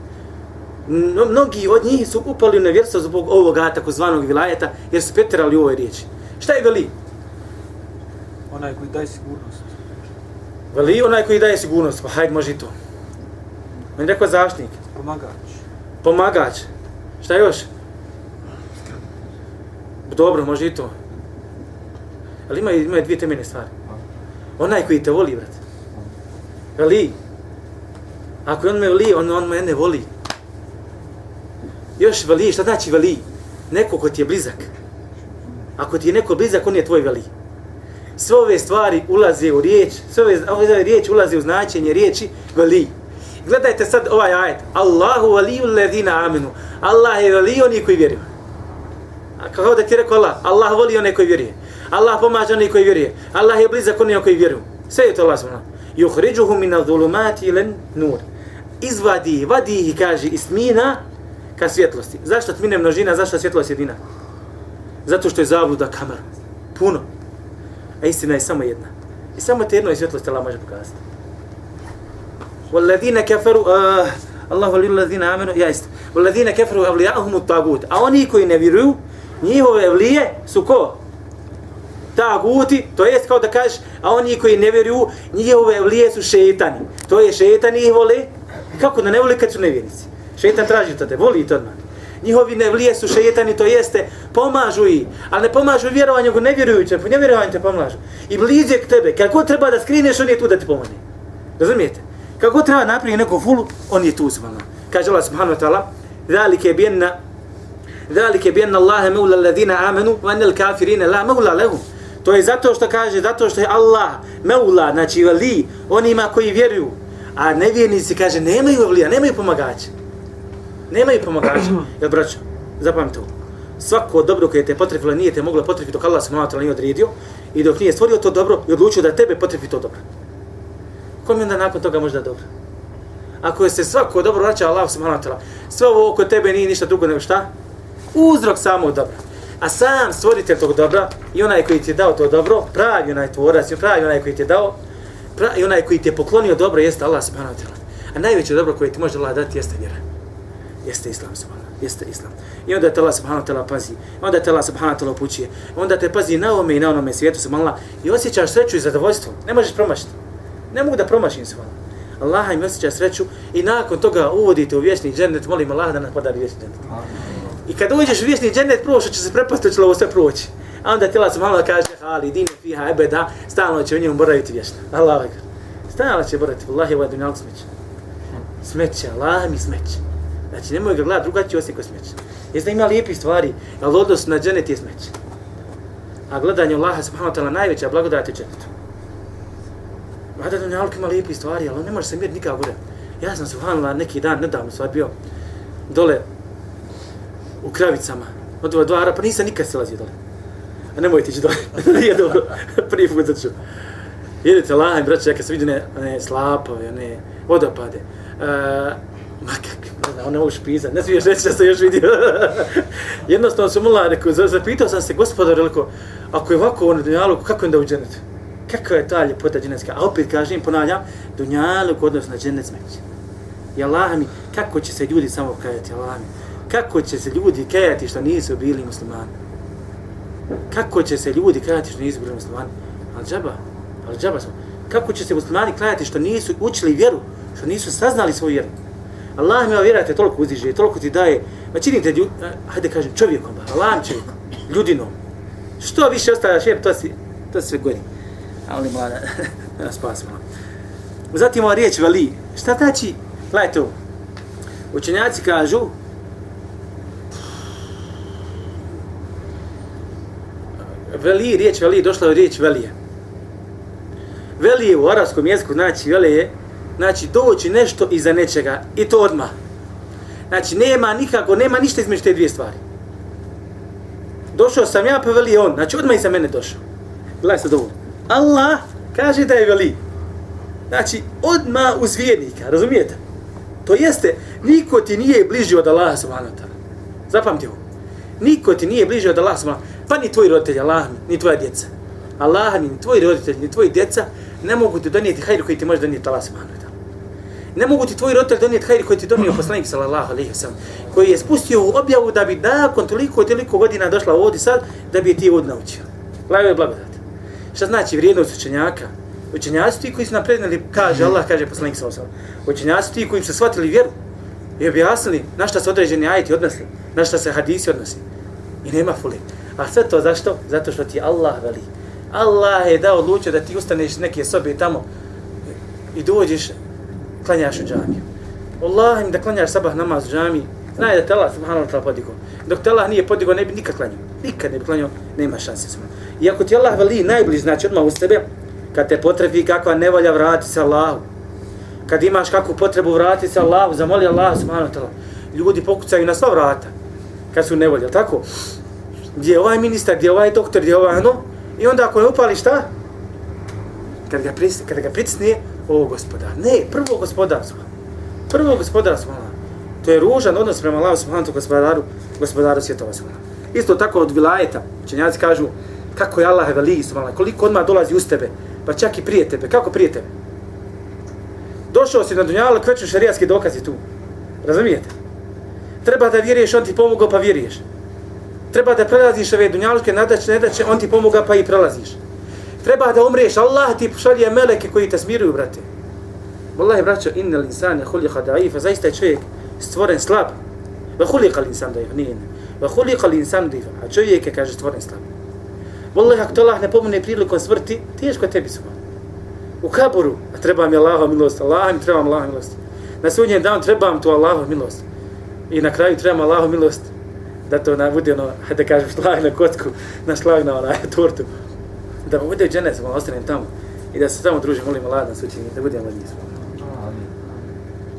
No, mnogi od njih su upali u nevjerstvo zbog ovoga takozvanog vilajeta jer su petirali u ovoj riječi. Šta je veli? Onaj koji daje sigurnost. Veli onaj koji daje sigurnost. Pa hajde, može i to. On je rekao zaštnik. Pomagač. Pomagač. Šta još? Dobro, može i to. Ali ima, ima dvije temeljne stvari. Onaj koji te voli, brat. Veli. Ako on me voli, on, on mene voli. Još veli, šta znači veli? Neko ko ti je blizak. Ako ti je neko blizak, on je tvoj veli. Sve ove stvari ulaze u riječ, sve ove, ove riječ ulaze u značenje riječi veli. Gledajte sad ovaj ajet. Allahu veliju ledina amenu. Allah je veli oni koji vjeruju. Kao da ti rekao Allah? Allah voli one koji vjeruje. Allah pomaže one koji vjeruje. Allah je blizak onima koji vjeruju. Sve je to Allah subhanahu. Yukhrijuhum min adh-dhulumati ila nur. Izvadi, vadi ih kaže ismina ka svjetlosti. Zašto tmine množina, zašto svjetlost jedina? Zato što je zabluda kamar. Puno. A istina je samo jedna. I samo te jedno svjetlost Allah može pokazati. Walladina kafaru, uh, Allahu vali alladina amenu, ja ist. Walladina kafaru at-tagut. A oni koji ne vjeruju, njihove vlije su ko? Taguti, to jest kao da kažeš, a oni koji ne vjeruju, njihove vlije su šetani. To je šetani ih vole. Kako da ne vole kad su nevjernici? Šetan traži to te, voli to odmah. Njihovi nevlije su šetani, to jeste, pomažu i, ali ne pomažu vjerovanju, nego nevjerujuće, po nevjerovanju te pomažu. I blizu k tebe, kako treba da skrineš, on je tu da te pomogne. Razumijete? Kako treba napraviti neku fulu, on je tu subhanahu. Kaže Allah subhanahu wa ta'ala, Zalike bi mawla mevla ladina amenu, al-kafirin la mawla lahum. To je zato što kaže, zato što je Allah mevla, znači vali, onima koji vjeruju. A nevjernici kaže, nemaju vlija, nemaju pomagača. Nemaju pomagača. Jel, braćo, zapamte. Svako dobro koje te potrefilo, nije te moglo potrefiti dok Allah se mojato nije odredio i dok nije stvorio to dobro i odlučio da tebe potrefi to dobro. Kom je onda nakon toga možda dobro? Ako se svako dobro vraća Allah se mojato sve ovo oko tebe nije ništa drugo nego šta? Uzrok samog dobra. A sam stvoritelj tog dobra i onaj koji ti je dao to dobro, pravi onaj tvorac, pravi onaj koji ti je dao, pravi onaj koji ti je poklonio dobro jeste Allah subhanahu wa ta'ala. A najveće dobro koje ti može Allah dati jeste vjera. Jeste Islam subhanahu Jeste Islam. I onda te Allah subhanahu wa ta'ala pazi. Onda te Allah subhanahu wa ta'ala upućuje. Onda te pazi na ome i na onome svijetu subhanahu I osjećaš sreću i zadovoljstvo. Ne možeš promašiti. Ne mogu da promašim subhanahu Allah im osjeća sreću i nakon toga uvodite u vječni džennet, molim Allah da nam podari vječni džennet. I kad uđeš u vječni džennet, prvo što će se prepasti, će ovo sve proći. A onda tela se malo kaže, ali dine fiha ebeda, stalno će u njemu boraviti vječno. Allah vekar. Stalno će boraviti, Allah je ovaj dunjalog smeće. Smeće, Allah mi smeće. Znači, nemoj ga gledati drugačije osim ko smeće. Jesi da ima lijepi stvari, ali odnos na džennet je smeće. A gledanje Allaha subhanahu wa ta'ala najveća blagodat je džennetu. Mada dunjalog ima lijepi stvari, ali on ne može se miriti nikak gore. Ja sam subhanallah neki dan, nedavno stvar bio dole u Kravicama. Od dva, dva pa nisam nikad silazio dole. A nemojte ići dole, nije dobro, prvi put ću. Jedite lahem, braće, kad se vidi ne, one slapove, ne vodopade. Uh, ma kak, ne znam, ne možeš ne smiješ reći da sam još vidio. Jednostavno sam mula, rekao, zapitao sam se, gospodar, rekao, ako je ovako ono dunjalu, kako je da u dženetu? Kakva je ta ljepota dženecka? A opet kažem, ponavljam, dunjalu kod na dženet smeće. I Allah mi, kako će se ljudi samo kajati, Allah mi? Kako će se ljudi kajati što nisu bili muslimani? Kako će se ljudi kajati što nisu bili muslimani? Al džaba, al džaba smo. Kako će se muslimani kajati što nisu učili vjeru, što nisu saznali svoju vjeru? Allah mi vjera te toliko uzdiže, toliko ti daje, ma činite ljud, hajde kažem čovjekom, ba, Allah mi čovjekom, ljudinom. Što više ostavljaš vjeru, to, si, to sve gori. Ali mlada, da spasimo. Zatim ova riječ vali. šta znači, gledajte ovo, učenjaci kažu, veli, riječ veli, došla je riječ velije. Velije u arabskom jeziku znači velije, znači doći nešto iza nečega i to odma. Znači nema nikako, nema ništa između te dvije stvari. Došao sam ja pa veli on, znači odmah iza mene došao. Gledaj sad ovo. Allah kaže da je veli. Znači odma uz vjernika, razumijete? To jeste, niko ti nije bliži od Allaha subhanahu wa ta'ala. Zapamti ovo. Niko ti nije bliži od Allaha subhanahu wa ta'ala pa ni tvoji roditelji, Allah mi, ni tvoja djeca. Allah mi, ni tvoji roditelji, ni tvoji djeca ne mogu ti donijeti hajr koji ti može donijeti Allah subhanahu wa ta'ala. Ne mogu ti tvoji roditelji donijeti hajr koji ti donio poslanik sallallahu alaihi wa sallam, koji je spustio u objavu da bi nakon toliko, toliko godina došla ovdje sad, da bi ti ovdje naučio. Blago je blagodat. Šta znači vrijednost učenjaka? Učenjaci ti koji su naprednili, kaže Allah, kaže poslanik sallallahu alaihi wa sallam. Učenjaci ti koji su shvatili vjeru i objasnili na šta se određeni ajeti odnosi, na šta se hadisi odnosi. I nema fuli. A sve to zašto? Zato što ti Allah veli. Allah je dao odlučio da ti ustaneš neke sobe tamo i dođeš, klanjaš u džamiju. Allah im da klanjaš sabah namaz u džamiji, znaj da te Allah subhanahu wa ta'ala podigo. Dok te Allah nije podigo, ne bi nikad klanjao. Nikad ne bi klanjao, nema šanse. I ako ti Allah veli najbliž, znači odmah u sebe, kad te potrebi kakva nevolja, vrati se Allahu. Kad imaš kakvu potrebu, vrati se Allahu, zamoli Allah subhanahu wa ta'ala. Ljudi pokucaju na sva vrata kad su nevolja, tako? Gdje je ovaj ministar, gdje je ovaj doktor, gdje je ovaj ono, i onda ako ne upali šta? Kad ga, pris, kad ga pritisne, o gospodar. Ne, prvo gospodar smo. Prvo gospodar smo. Ono. To je ružan odnos prema Allahu subhanahu gospodaru, gospodaru svjetova smo. Isto tako od vilajeta, učenjaci kažu, kako je Allah veli, subhanahu koliko odmah dolazi uz tebe, pa čak i prije tebe, kako prije tebe? Došao si na dunjalu, kreću šarijatski dokazi tu. Razumijete? Treba da vjeruješ, on ti pomogao, pa vjeruješ treba da prelaziš ove dunjaluke, nadaće, nedaće, on ti pomoga pa i prelaziš. Treba da umreš, Allah ti pošalje meleke koji te smiruju, brate. Wallahi, braćo, inna insane huliqa da'ifa, zaista je čovjek stvoren slab. Va huliqa l'insan da'ifa, nije ne. Va huliqa l'insan da'ifa, a čovjek je, kaže, stvoren slab. Wallahi, ako te Allah ne pomene prilikom smrti, teško tebi su. U kaburu, a treba mi Allahova milost, Allah mi treba Allahova milost. Na sudnjem danu trebam tu Allahova milost. I na kraju trebam Allahova milost da to na bude ono, da kažem, šlag na kotku, na šlag na onaj tortu. Da mu bude u dženec, malo ostanem tamo. I da se tamo družim, molim Allah da se učini, da budemo ljudi.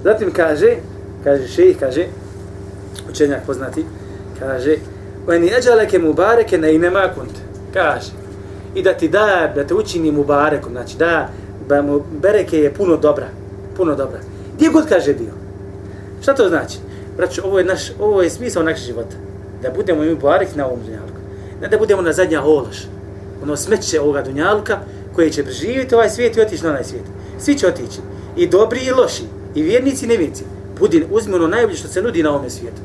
Zatim kaže, kaže šejih, kaže, učenjak poznati, kaže, Vani eđaleke mubareke ne inema kunt. Kaže, i da ti da, da te učini mubarekom, znači da, da mu bereke je puno dobra, puno dobra. Gdje god kaže bio. Šta to znači? Braćo, ovo je, naš, ovo je smisao našeg života. Da budemo mi barek na ovom dunjalku. Ne da budemo na zadnja ološ. Ono smeće ovoga dunjalka koji će preživjeti ovaj svijet i otići na onaj svijet. Svi će otići. I dobri i loši. I vjernici i nevjernici. Budi, uzmi ono najbolje što se nudi na ovom svijetu.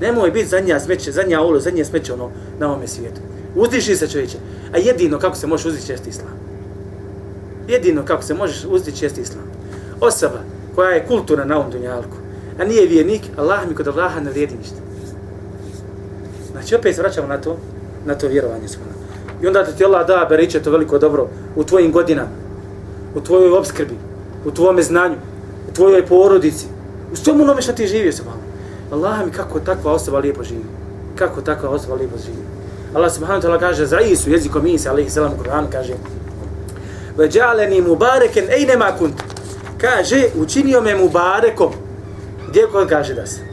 Nemoj biti zadnja smeće, zadnja olo, zadnje smeće ono na ovom svijetu. Uzdiši se čovječe. A jedino kako se može uzdići jest islam. Jedino kako se možeš uzdići jest islam. Osoba koja je kulturna na ovom dunjalku, a nije vjernik, Allah mi kod Allaha ne vrijedi ništa. Znači opet se vraćamo na to, na to vjerovanje svojno. I onda ti Allah da beriče to veliko dobro u tvojim godinama, u tvojoj obskrbi, u tvome znanju, u tvojoj porodici, u svemu onome što ti živio se malo. Allah mi kako takva osoba lijepo živi. Kako takva osoba lijepo živi. Allah subhanahu wa ta'ala kaže za Isu jezikom Isa alaihi salam Kur'an kaže Veđaleni mubareken ejnema kunt. Kaže, učinio me mubarekom. Gdje god kaže da se.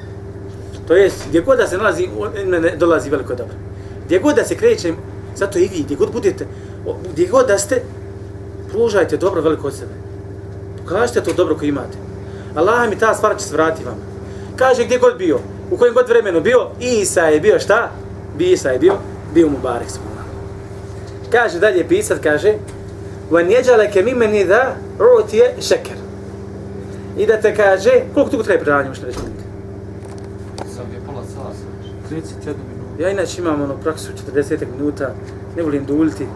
To jest, gdje god da se nalazi, mene dolazi veliko dobro. Gdje god da se kreće, zato i vi, gdje god budete, gdje god da ste, pružajte dobro veliko od sebe. Pokažite to dobro koje imate. Allah mi ta stvar će se vratiti vama. Kaže gdje god bio, u kojem god vremenu bio, Isa je bio šta? Isa je bio, bio mu barek svojima. Kaže dalje pisat, kaže, وَنْ يَجَلَكَ مِمَنِ ذَا عُوتِيَ شَكَرْ I da te kaže, koliko tu treba predavanje možete reći? Sam je pola sasa. 31 minuta. Ja inače imam ono praksu 40 minuta, ne volim duljiti,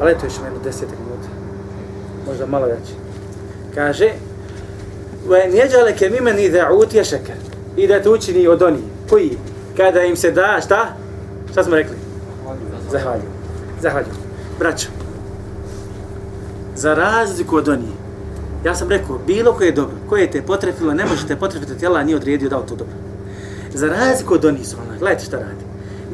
ali eto još jedno 10 minuta. Možda malo jače. Kaže, وَنْ يَجَلَكَ مِمَنِ ذَا عُوتِيَ شَكَرْ I da te učini od onih, koji, kada im se da, šta? Šta smo rekli? Zahvaljujem. Zahvaljujem. Braćo, za razliku od onih, ja sam rekao, bilo koje je dobro, koje te potrefilo, ne možete potrefiti, tijela nije odredio dao to dobro. Za razliku od onih su gledajte šta radi.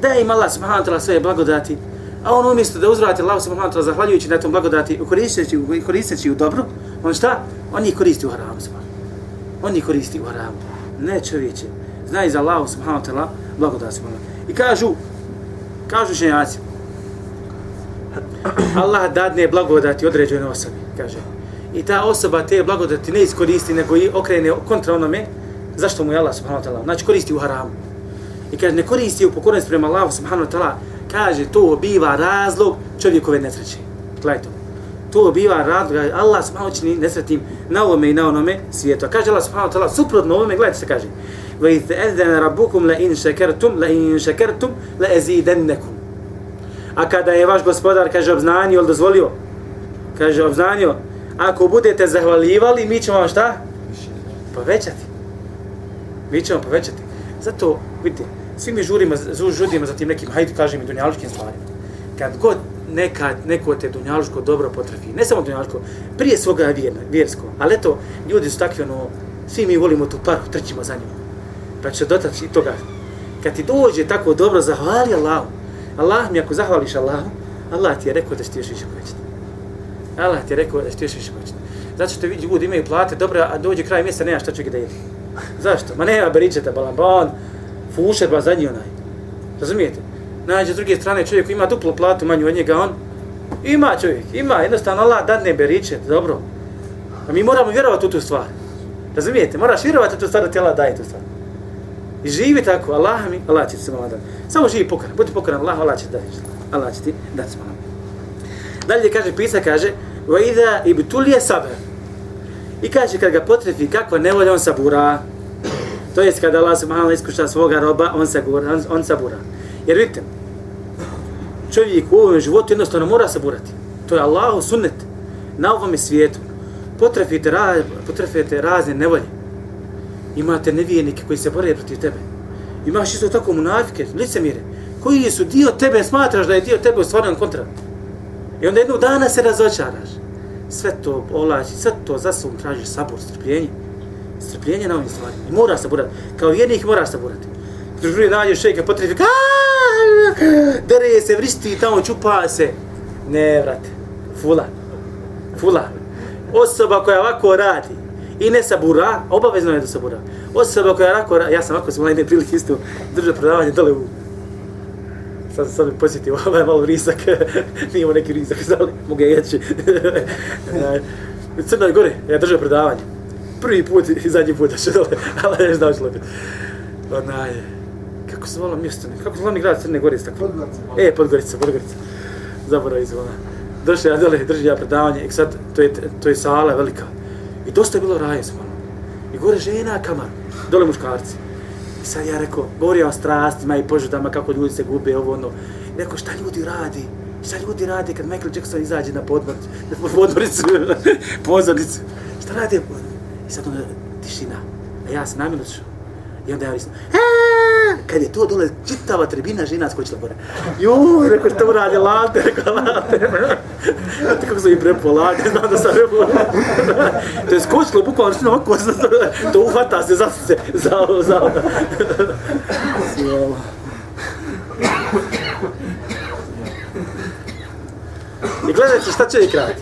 Da im Allah subhanahu ta'ala svoje blagodati, a on umjesto da uzvrati Allah subhanahu wa ta'ala zahvaljujući na tom blagodati, koristeći, koristeći u dobro, on šta? On ih koristi u haramu. On ih koristi u haramu. Ne čovječe. Znaj za Allah subhanahu wa ta'ala blagodati subhanahu I kažu, kažu ženjaci, Allah dadne blagodati određenoj osobi, kaže. I ta osoba te blagodati ne iskoristi, nego i okrene kontra onome, zašto mu je Allah subhanahu wa ta'ala, znači koristi u haramu. I kaže, ne koristi u pokornosti prema Allah subhanahu wa ta'ala, kaže, to biva razlog čovjekove nesreće. Gledajte to biva razlog, Allah subhanahu wa ta'ala nesretim na ovome i na onome svijetu. A kaže Allah subhanahu wa ta'ala, suprotno ovome, gledajte se kaže, وَإِذْ أَذَّنَ رَبُّكُمْ لَإِنْ شَكَرْتُمْ لَإِنْ شَكَرْتُمْ لَأَزِيدَنَّكُمْ A kada je vaš gospodar, kaže, obznanio ili dozvolio, kaže, obznanio, ako budete zahvalivali, mi ćemo vam šta? Povećati. Mi ćemo povećati. Zato, vidite, svi mi žurimo, žudimo za tim nekim, hajde kažem i dunjaluškim stvarima. Kad god nekad neko te dunjaluško dobro potrafi, ne samo dunjaluško, prije svoga vjerna, vjersko, ali eto, ljudi su takvi ono, svi mi volimo tu paru, trčimo za njim. Pa će dotaći toga. Kad ti dođe tako dobro, zahvali Allahu. Allah mi ako zahvališ Allahu, Allah ti je rekao da ćeš ti još više povećati. Allah ti je rekao da ćeš ti još više povećati. Zato što vidi ljudi imaju plate dobro, a dođe kraj mjeseca, nema šta čovjek da jedi. Zašto? Ma nema beričeta, balan, ba on, fušer, ba zadnji onaj. Razumijete? Nađe s druge strane čovjek ima duplo platu manju od njega, on ima čovjek, ima, jednostavno Allah dadne beričet, dobro. A mi moramo vjerovati u tu stvar. Razumijete? Moraš vjerovati u tu stvar da ti Allah daje tu stvar. I živi tako, Allah mi, Allah će ti se malo dati. Samo živi pokoran, budi pokoran, Allah, Allah će ti dati. Allah će ti dati se malo. Dalje kaže, pisa kaže, وَإِذَا إِبْتُلِيَ sabr. I kaže, kad ga potrefi, kakva nevolja, on sabura. To jest, kada Allah subhanahu iskuša svoga roba, on, se on, on sabura. Jer vidite, čovjek u ovom životu jednostavno mora saburati. To je Allahu sunnet na ovom svijetu. Potrefite, ra, potrefite razne nevolje imate nevijenike koji se bore protiv tebe. Imaš isto tako munafike, licemire, koji su dio tebe, smatraš da je dio tebe u stvarnom kontra. I onda jednog dana se razočaraš. Sve to olači, sve to za sobom tražiš sabor, strpljenje. Strpljenje na ovim stvarima. I mora saburati. Kao vjernik mora saburati. Drugi nađe šejka potrebi, dere se, vristi tamo, čupa se. Ne, vrate. Fula. Fula. Osoba koja ovako radi, i ne sabura, obavezno je da sabura. Osoba koja je rako, ja sam ovako sam jedne prilike isto držao predavanje dole u sad sam sad posjetio ovaj malo risak, nije imao neki risak, znali, mogu je jeći. u Crnoj Gori, ja držao predavanje. Prvi put i zadnji put da će dole, ali znam što opet. Onaj, kako se volao mjesto, kako se glavni grad Crne Gore, tako? Podgorica. E, Podgorica, Podgorica. Zaboravim se, ona. Došao ja dole, držao ja predavanje, i sad, to je, to je sala velika. I dosta je bilo raje se I gore žena kamar, dole muškarci. I sad ja rekao, govorio o strastima i požudama, kako ljudi se gube, ovo ono. I rekao, šta ljudi radi? Šta ljudi radi kad Michael Jackson izađe na podmoricu, na podmoricu, pozornicu? Šta radi? I sad onda tišina. A ja se namjeno ću. I onda ja visam, kad je to dole čitava tribina žena skočila gore. Juuu, rekao, što mu radi lante, rekao, lante. Znate kako sam im prepo lante, znam da sam prepo To je skočilo, bukvalno što ovako, to uhvata se za se, za ovo, za ovo. I gledajte šta čovjek radi.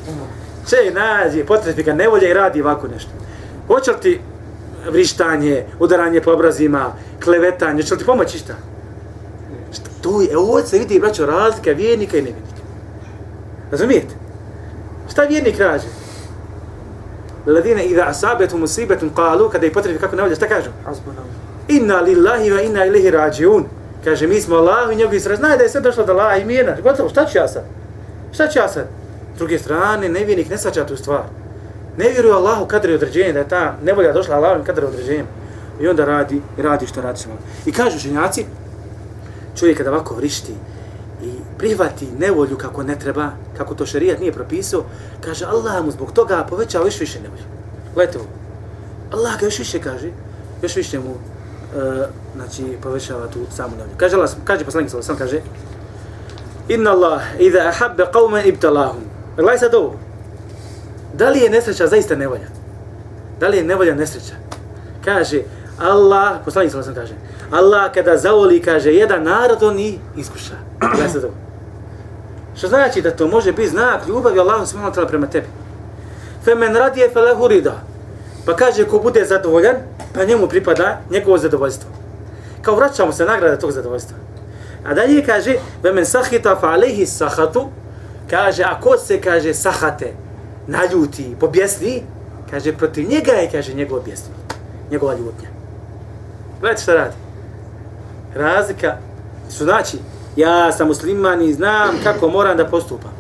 Čovjek nađe, potrebi ga nevolje i radi ovako nešto. Hoće li ti vrištanje, udaranje po obrazima, klevetanje, će li ti pomoći šta? šta? Tu je, ovo se vidi, braćo, razlika vjernika i nevjernika. Razumijete? Šta vjernik kaže? Ladina idha asabetu musibetum qalu kada je potrebi kako navolja, šta kažu? Inna lillahi wa inna ilihi rađiun. Kaže, mi smo Allah i njegovi sra. Znaj da je sve došlo do Allah i mirna. Gotovo, šta ću ja sad? Šta ću ja sad? S druge strane, nevjernik ne svača tu stvar ne vjeruje Allahu kadri određenje, da je ta nevolja došla Allahom kadri određenjem. I onda radi, radi što radi što I kažu ženjaci, čovjek kada ovako vrišti i prihvati nevolju kako ne treba, kako to šerijat nije propisao, kaže Allah mu zbog toga povećao još više nevolju. Gledajte ovo. Allah ga još više kaže, još više mu e, znači, povećava tu samu nevolju. Kaže Allah, kaže poslanik sallam, kaže Inna Allah, idha ahabbe qawman ibtalahum. Gledaj sad ovo. Da li je nesreća zaista nevolja? Da li je nevolja nesreća? Kaže, Allah, poslanik sam kaže, Allah kada zavoli, kaže, jedan narod, on i iskuša. Ja se to. Što znači da to može biti znak ljubavi Allahu subhanahu wa ta'ala prema tebi. Fe men radije fe lehu rida. Pa kaže, ko bude zadovoljan, pa njemu pripada njegovo zadovoljstvo. Kao vraćamo se nagrada tog zadovoljstva. A dalje kaže, ve men sahita fa alehi sahatu, kaže, ako se kaže sahate, naljuti, pobjesni, kaže, protiv njega je, kaže, njegov objesni, njegova ljutnja. Gledajte šta radi. Razlika su znači, ja sam musliman i znam kako moram da postupam.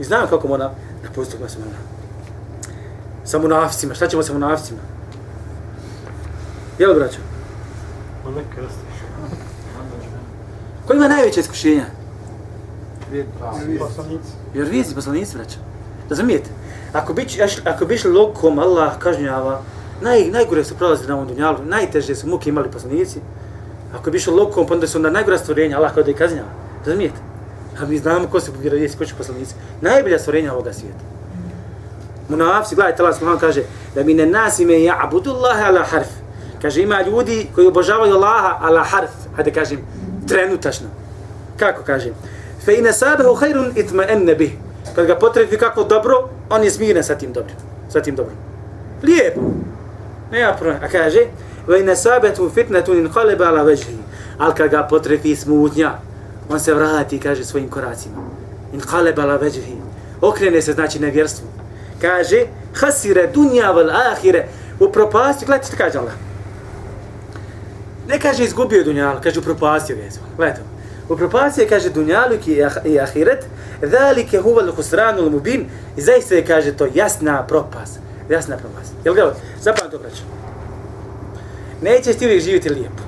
I znam kako moram da postupam sa mnom. Sa munafcima, šta ćemo sa munafcima? Jel, braćo? Ma neka jeste. Ko ima najveće iskušenja? Poslanici. Vjerovijenci, poslanici, braćo. Razumijete? Ako bi, ako bi išli lokom, Allah kažnjava, naj, najgore su prolazi na ovom dunjalu, najteže su muke imali poslanici. Ako bi išli lokom, pa onda su onda najgora stvorenja, Allah kao da je kažnjava. Razumijete? A mi znamo ko se povjera ko će poslanici. Najbolja stvorenja ovoga svijeta. Munafsi, gledajte, Allah subhanahu kaže, da mi ne nasime ja Allahe ala harf. Kaže, ima ljudi koji obožavaju Allaha ala harf. Hajde kažem, trenutačno. Kako kažem? Fe ine sabehu hajrun itma'enne bih kad ga potrebi kako dobro, on je smiren sa tim dobrim. Sa tim dobrim. Lijepo. Nema problema. A kaže, ve ne sabetu fitnetu in qaleba ala. Al kad ga potrebi smutnja, on se vrati, kaže, svojim koracima. In qaleba ala. Okrene se, znači, nevjerstvu. Kaže, hasire dunja val ahire. U propasti, gledajte što kaže Allah. Ne kaže izgubio dunjal, kaže upropastio ga je. Gledajte. Upropastio kaže dunjaluk i ah- ahiret, Zalike huwa al-khusran mubin, I zaista je kaže to jasna propast. Jasna propast. Jel ga? Zapamti to braćo. Nećeš ti uvijek živjeti lijepo.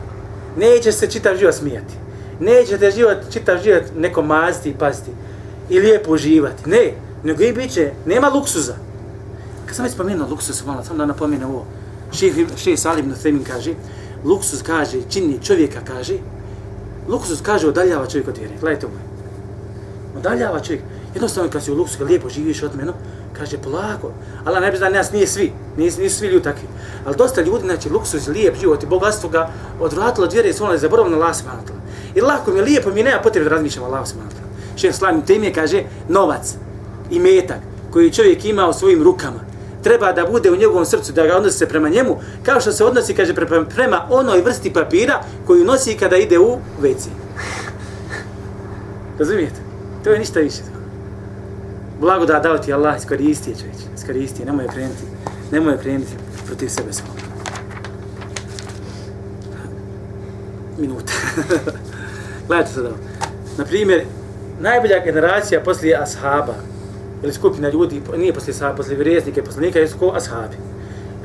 Nećeš se čitav život smijati. Nećeš te život, čitav život neko maziti i pasti. I lijepo uživati. Ne. Nego i bit će, nema luksuza. Kad sam već spomenuo luksuz, malo, sam da napomenu ovo. Šeji Salim na kaže, luksuz kaže, čini čovjeka kaže, Luksus kaže, odaljava čovjek od vjere. Gledajte ovo udaljava čovjek. Jednostavno kad si u luksu, kad lijepo živiš od mene, kaže polako. Allah ne bi zna, nas nije svi, nisu, nisu svi ljudi takvi. Ali dosta ljudi, znači luksus, lijep život i bogatstvo ga odvratilo od vjere i svojno zaboravno na Allah subhanahu I lako mi je lijepo, mi nema potrebe da razmišljamo Allah subhanahu. Šef Slavim, Temije kaže novac i metak koji čovjek ima u svojim rukama treba da bude u njegovom srcu, da ga odnosi se prema njemu, kao što se odnosi, kaže, prema, prema onoj vrsti papira koju nosi kada ide u WC. Razumijete? To je ništa više. Blago da dao ti Allah, iskoristi je čovječ, iskoristi je, nemoj krenuti, nemoj krenuti protiv sebe samo. Minuta. Gledajte sad ovo. Naprimjer, najbolja generacija poslije ashaba, ili skupina ljudi, nije poslije sa, poslije vjereznike, poslanika, jesu ko ashabi.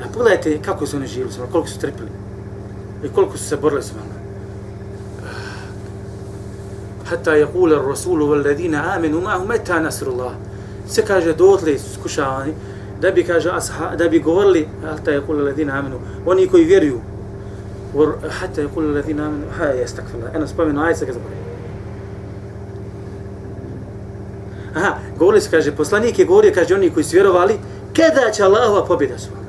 A pogledajte kako su oni živjeli, koliko su trpili i koliko su se borili s vama. Hatta je kule rasulu vel ladina amenu ma meta nasrullah. Se kaže dotle skušavani, da bi kaže asha, da bi govorili hatta je kule ladina amenu, oni koji vjeruju. Hatta je kule ladina amenu, ha je stakfila. Eno spomenu ajca ga zaboravio. Govorili se, kaže, poslanik je govorio, kaže, oni koji su vjerovali, kada će Allahova pobjeda svoga?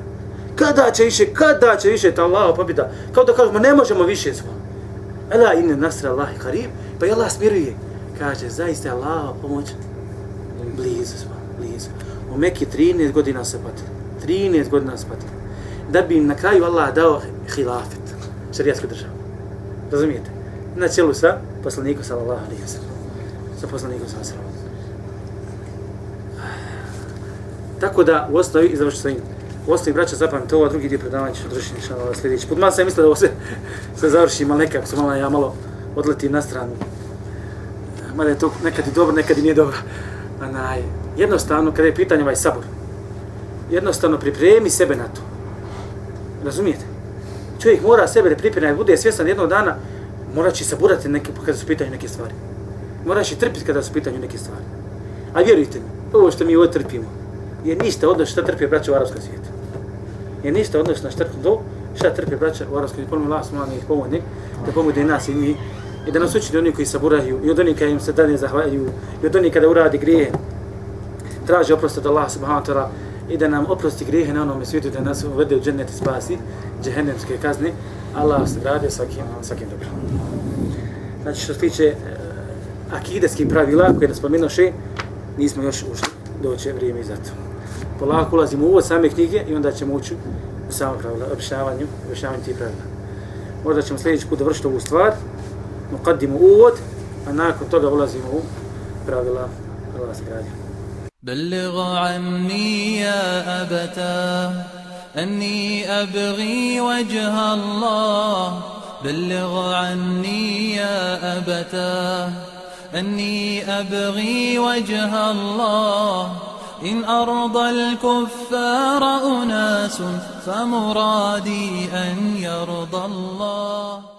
Kada će više, kada će više ta Allahova pobjeda? Kao da kažemo, ne možemo više svoga. Ela inne nasra Allahi karib, pa je Allah smiruje. Kaže, zaista je Allahova pomoć blizu svoga, blizu. U Mekki 13 godina se patili. 13 godina se patili. Da bi im na kraju Allah dao hilafet, šarijatsku državu. Razumijete? Na čelu sa poslanikom sallallahu alaihi wa sallam. Sa poslanikom sallallahu alaihi wa sallam. Tako da u osnovi i završi svojim. U osnovi braća zapamte ovo, drugi dio predavanja ću održiti ništa na sljedeći put. Malo sam mislio da ovo se, se završi, malo nekako sam malo, ja malo odletim na stranu. Mada je to nekad i dobro, nekad i nije dobro. Anaj, jednostavno, kada je pitanje ovaj sabor, jednostavno pripremi sebe na to. Razumijete? Čovjek mora sebe da pripremi, bude svjestan jednog dana, mora će saburati neke, kada su pitanju neke stvari. Mora će trpiti kada su pitanju neke stvari. A vjerujte mi, ovo što mi ovo trpimo, je niste odnos šta trpi braća u arapskom svijetu. Je niste odnos na šta trpi do, šta trpi braća u arapskom svijetu. Pomoći Allah smo ih da pomoći nas i mi. I da nas učiti oni koji saburaju, i od onih kada im se dalje zahvaljuju, i od onih kada uradi grije, traže oprost od Allah subhanahu wa ta'ala, i da nam oprosti grijehe na onome svijetu, da nas uvede u džennet i spasi džehennemske kazne. Allah se radi svakim, svakim dobrom. Znači što se tiče e, akideskih pravila koje nas spomenuše, nismo još ušli, doće vrijeme i zato polako ulazimo u same knjige i onda ćemo ući u samo pravila, objašnjavanju, objašnjavanju tih pravila. Možda ćemo sljedeći put dovršiti ovu stvar, muqaddimu uvod, a nakon toga ulazimo u pravila Allah se gradi. بلغ عني يا أبتا أني أبغي وجه الله بلغ عني يا أبتا أني أبغي وجه الله إن أرضى الكفار أناس فمرادي أن يرضى الله.